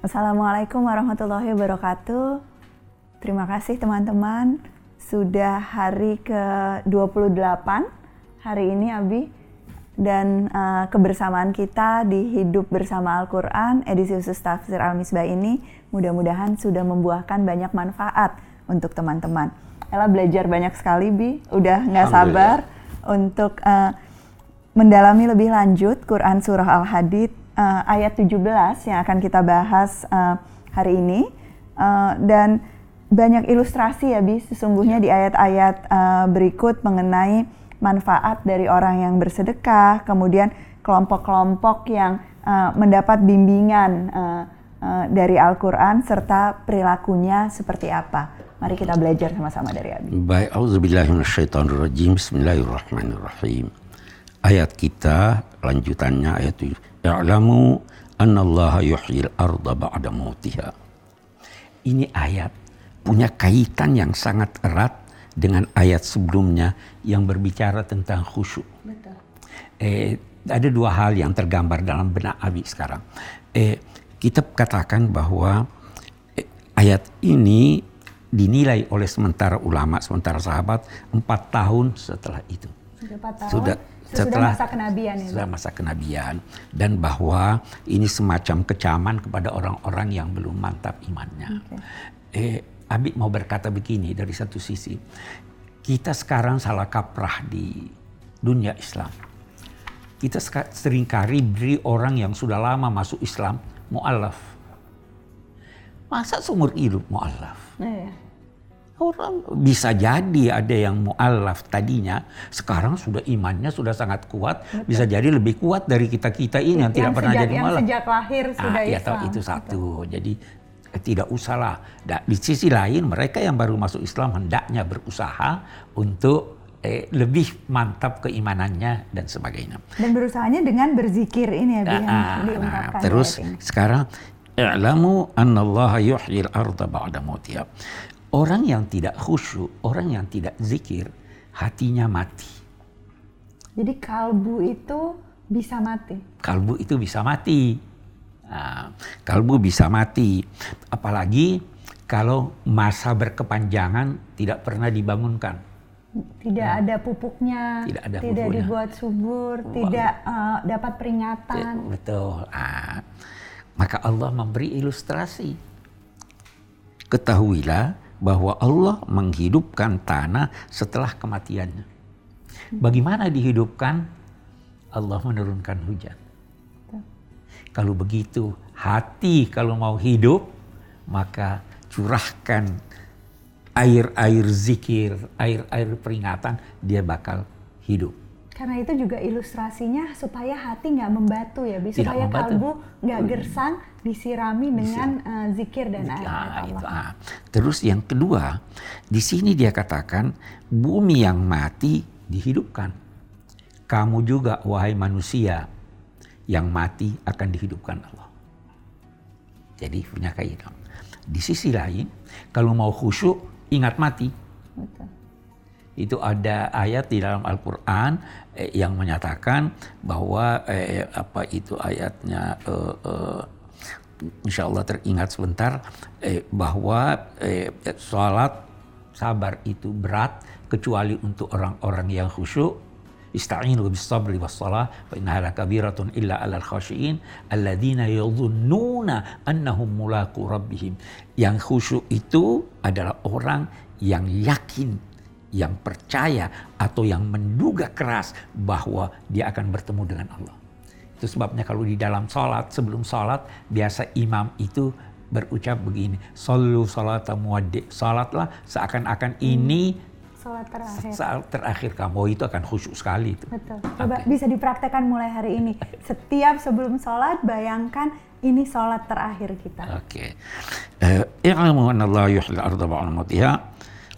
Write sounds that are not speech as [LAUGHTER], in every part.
Assalamualaikum warahmatullahi wabarakatuh. Terima kasih teman-teman. Sudah hari ke-28 hari ini Abi dan uh, kebersamaan kita di Hidup Bersama Al-Quran edisi khusus Tafsir Al-Misbah ini mudah-mudahan sudah membuahkan banyak manfaat untuk teman-teman. Ella belajar banyak sekali Bi, udah nggak sabar untuk uh, mendalami lebih lanjut Quran Surah Al-Hadid uh, ayat 17 yang akan kita bahas uh, hari ini uh, dan banyak ilustrasi ya Bi sesungguhnya di ayat-ayat uh, berikut mengenai manfaat dari orang yang bersedekah, kemudian kelompok-kelompok yang uh, mendapat bimbingan uh, uh, dari Al-Quran serta perilakunya seperti apa. Mari kita belajar sama-sama dari Abi. Baik, auzubillahiminasyaitonirrajim. Bismillahirrahmanirrahim. Ayat kita lanjutannya ayat 7. Ya'lamu annallaha yuhyil arda ba'da mautiha. Ini ayat punya kaitan yang sangat erat dengan ayat sebelumnya yang berbicara tentang khusyuk. Betul. Eh, ada dua hal yang tergambar dalam benak Abi sekarang. Eh, kita katakan bahwa eh, ayat ini dinilai oleh sementara ulama, sementara sahabat empat tahun setelah itu. Sudah tahun. Sudah setelah masa kenabian ya. Setelah masa kenabian dan bahwa ini semacam kecaman kepada orang-orang yang belum mantap imannya. Okay. Eh, Abi mau berkata begini dari satu sisi, kita sekarang salah kaprah di dunia Islam. Kita sering kali beri orang yang sudah lama masuk Islam mu'alaf. Masa seumur hidup mu'alaf? Iya. Orang bisa jadi ada yang mu'alaf tadinya, sekarang sudah imannya sudah sangat kuat, Betul. bisa jadi lebih kuat dari kita-kita ini yang, yang tidak pernah jadi mu'alaf. Yang sejak lahir sudah ah, Islam. Ya, itu satu. Betul. Jadi eh, tidak usahlah. Di sisi lain mereka yang baru masuk Islam hendaknya berusaha untuk eh, lebih mantap keimanannya dan sebagainya. Dan berusahanya dengan berzikir ini ya, yang ah, diungkapkan. Nah, terus sekarang i'lamu annallaha yuhyil arda ba'da. Orang yang tidak khusyuk, orang yang tidak zikir, hatinya mati. Jadi kalbu itu bisa mati. Kalbu itu bisa mati. Nah, kalbu bisa mati. Apalagi kalau masa berkepanjangan tidak pernah dibangunkan. Tidak nah, ada pupuknya, tidak, ada tidak pupuknya. dibuat subur, Wah. tidak uh, dapat peringatan. Betul. Nah, maka Allah memberi ilustrasi. Ketahuilah bahwa Allah menghidupkan tanah setelah kematiannya. Bagaimana dihidupkan? Allah menurunkan hujan. Kalau begitu, hati kalau mau hidup, maka curahkan air-air zikir, air-air peringatan, dia bakal hidup. Karena itu juga ilustrasinya supaya hati nggak membatu ya, Bi. supaya kalbu nggak gersang, disirami dengan uh, zikir dan ayat ah, Allah. ah. Terus yang kedua, di sini dia katakan bumi yang mati dihidupkan. Kamu juga wahai manusia yang mati akan dihidupkan Allah. Jadi punya kaitan. Di sisi lain, kalau mau khusyuk ingat mati. Betul itu ada ayat di dalam Al-Quran eh, yang menyatakan bahwa eh, apa itu ayatnya eh, eh, insya Allah teringat sebentar eh, bahwa eh, sholat sabar itu berat kecuali untuk orang-orang yang khusyuk Ista'inu bis sabri was salah fa innaha lakabiratun illa 'alal khashiin alladzina yadhunnuna annahum mulaqu rabbihim. Yang khusyuk itu adalah orang yang yakin yang percaya atau yang menduga keras bahwa dia akan bertemu dengan Allah. Itu sebabnya kalau di dalam sholat, sebelum sholat, biasa imam itu berucap begini, Sallu salat muaddi. Salatlah seakan-akan hmm. ini salat terakhir. Saat terakhir kamu oh, itu akan khusyuk sekali itu. Betul. Coba okay. bisa dipraktekkan mulai hari ini. [LAUGHS] Setiap sebelum sholat bayangkan ini sholat terakhir kita. Oke. Okay. Eh,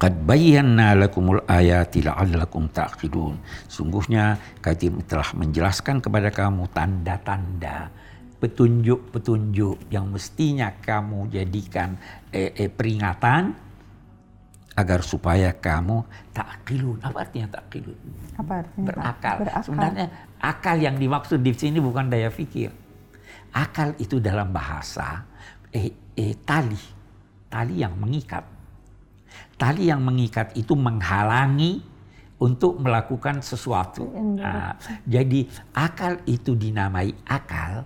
Qad bayyana lakumul ayati la'allakum ta'qilun. Sungguhnya kami telah menjelaskan kepada kamu tanda-tanda petunjuk-petunjuk yang mestinya kamu jadikan eh, eh, peringatan agar supaya kamu ta'qilun. Apa artinya ta'qilun? Apa artinya? Berakal. Berakal. Sebenarnya akal yang dimaksud di sini bukan daya pikir. Akal itu dalam bahasa eh, eh, tali, tali yang mengikat. Tali yang mengikat itu menghalangi untuk melakukan sesuatu. Nah, jadi akal itu dinamai akal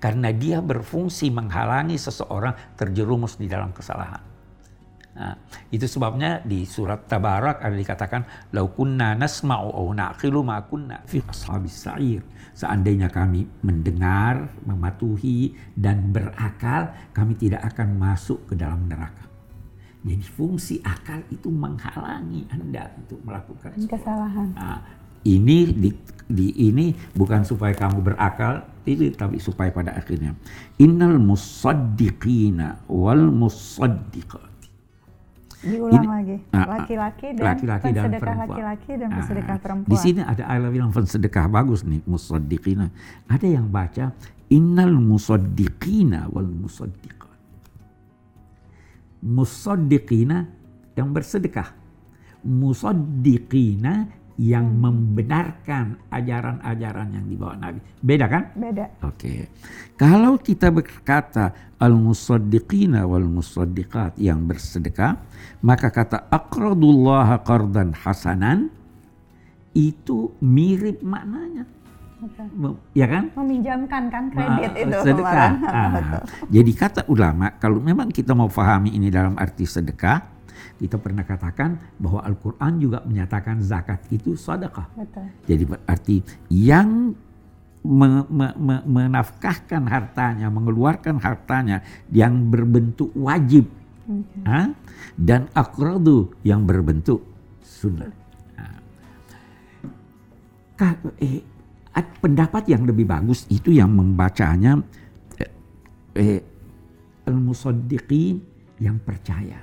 karena dia berfungsi menghalangi seseorang terjerumus di dalam kesalahan. Nah, itu sebabnya di surat Tabarak ada dikatakan laukunna nasma'u aw naqilu ma kunna fi ashabis sa'ir. Seandainya kami mendengar, mematuhi dan berakal, kami tidak akan masuk ke dalam neraka. Jadi fungsi akal itu menghalangi Anda untuk melakukan kesalahan. Nah, ini di, di ini bukan supaya kamu berakal, ini tapi supaya pada akhirnya innal musaddiqina wal musaddiqat Diulang Ini- lagi. Ah, ah. Laki-laki dan laki-laki dan perempuan. laki-laki dan Ah, pensedekah perempuan. Di sini ada ayat bilang sedekah bagus nih musaddiqina. Ada yang baca innal musaddiqina wal musaddiqat. Musaddiqina yang bersedekah. Musaddiqina yang membenarkan ajaran-ajaran yang dibawa Nabi. Beda kan? Beda. Oke. Kalau kita berkata al-musaddiqina wal musaddiqat yang bersedekah, maka kata aqradullah qardan hasanan itu mirip maknanya. Betul. Ya kan? Meminjamkan kan kredit Ma- itu sedekah. kemarin. Ah, Betul. jadi kata ulama, kalau memang kita mau pahami ini dalam arti sedekah, kita pernah katakan bahwa Al-Quran juga menyatakan zakat itu sedekah. Betul. Jadi berarti yang me- me- me- menafkahkan hartanya, mengeluarkan hartanya yang berbentuk wajib, ah, dan akradu yang berbentuk sunnah. Ah. Eh, pendapat yang lebih bagus itu yang membacanya eh, eh, al-musaddiqin yang percaya,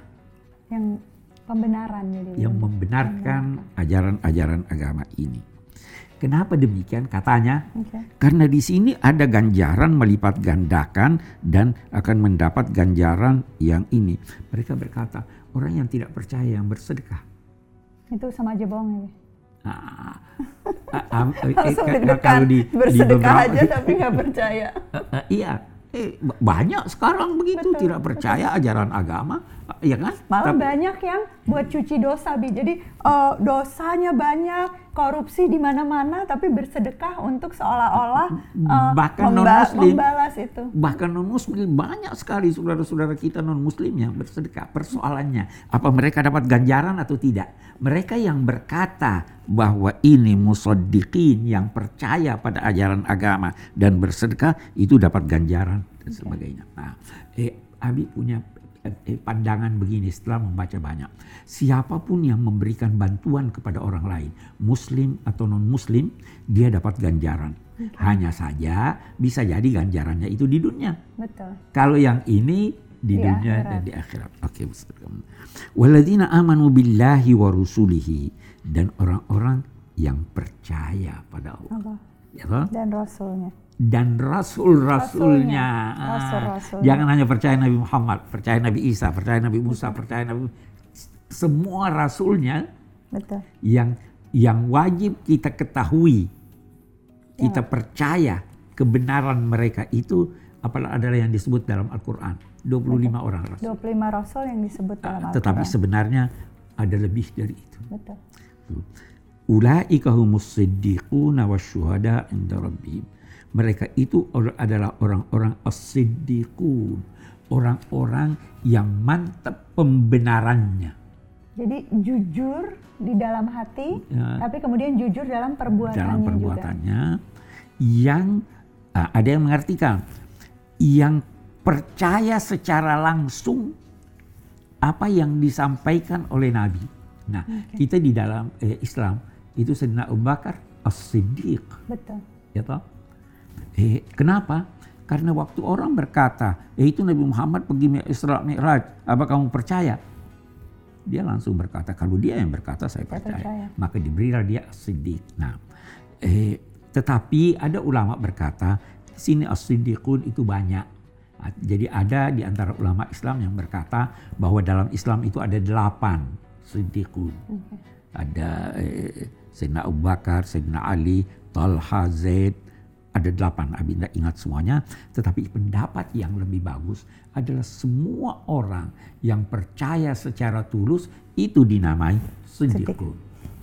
Yang pembenaran jadi. yang membenarkan ajaran-ajaran agama ini. Kenapa demikian? Katanya Oke. karena di sini ada ganjaran melipat gandakan dan akan mendapat ganjaran yang ini. Mereka berkata, orang yang tidak percaya yang bersedekah. Itu sama aja bohong ya. Ah, ah, ah, eh, eh, deg-degan kalau di, di bersedekah beberapa- aja tapi nggak percaya. Eh, iya, eh, ba- banyak sekarang begitu tidak percaya ajaran agama, eh, ya kan? Malah Tapi- banyak yang buat cuci dosa bi. Jadi eh, dosanya banyak, korupsi di mana-mana, tapi bersedekah untuk seolah-olah eh, Bahkan memba- non-Muslim. membalas itu. Bahkan non muslim banyak sekali saudara-saudara kita non muslim yang bersedekah. Persoalannya apa mereka dapat ganjaran atau tidak? Mereka yang berkata bahwa ini musaddiqin yang percaya pada ajaran agama dan bersedekah itu dapat ganjaran dan sebagainya. Nah, eh, Abi punya pandangan begini setelah membaca banyak. Siapa pun yang memberikan bantuan kepada orang lain, muslim atau non muslim, dia dapat ganjaran. Hanya saja bisa jadi ganjarannya itu di dunia. Betul. Kalau yang ini di, Di dunia akhirat. dan di akhirat. Oke, Ustaz. Walladzina amanu billahi wa rusulihi dan orang-orang yang percaya pada Allah. Allah Ya dan Rasulnya. Dan rasul-rasulnya. Rasulnya. Ah, Rasul-rasulnya. Jangan hanya percaya Nabi Muhammad, percaya Nabi Isa, percaya Nabi Musa, percaya Nabi semua rasulnya Betul. yang yang wajib kita ketahui, kita percaya kebenaran mereka itu apalah adalah yang disebut dalam Al-Qur'an. 25 orang rasul. 25 Rasul yang disebut dalam Al-Quran. Tetapi sebenarnya ada lebih dari itu. Betul. Ulaika humus siddiquna wasyuhada inda rabbihim. Mereka itu adalah orang-orang as-siddiqun. Orang-orang yang mantap pembenarannya. Jadi jujur di dalam hati, Ya. tapi kemudian jujur dalam perbuatannya dalam juga. perbuatannya yang ah, ada yang mengartikan yang percaya secara langsung apa yang disampaikan oleh Nabi. Nah, kita di dalam eh, Islam itu Sayyidina Abu Bakar As-Siddiq, Betul. ya toh? Eh, kenapa? Karena waktu orang berkata, eh itu Nabi Muhammad pergi Isra Mi'raj, apa kamu percaya? Dia langsung berkata, kalau dia yang berkata saya percaya. percaya. Maka diberilah dia as-siddiq. Nah, eh, tetapi ada ulama berkata, di sini as-siddiqun itu banyak. Ah, Jadi ada di antara ulama Islam yang berkata bahwa dalam Islam itu ada delapan siddiqun. Ada eh, Sayyidina Abu Bakar, Sayyidina Ali, Talha, Zaid, ada delapan, Abi tidak ingat semuanya, tetapi pendapat yang lebih bagus adalah semua orang yang percaya secara tulus itu dinamai siddiqun.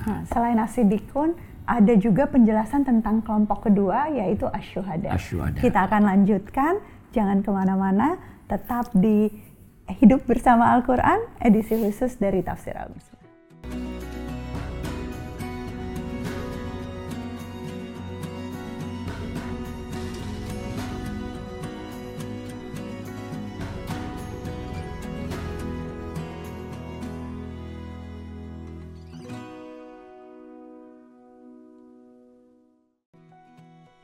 Nah, selain asidikun, ada juga penjelasan tentang kelompok kedua yaitu asyuhada. Asyuhada. Kita akan lanjutkan, jangan ke mana-mana, tetap di Hidup Bersama Al-Quran, edisi khusus dari Tafsir Al-Muslim.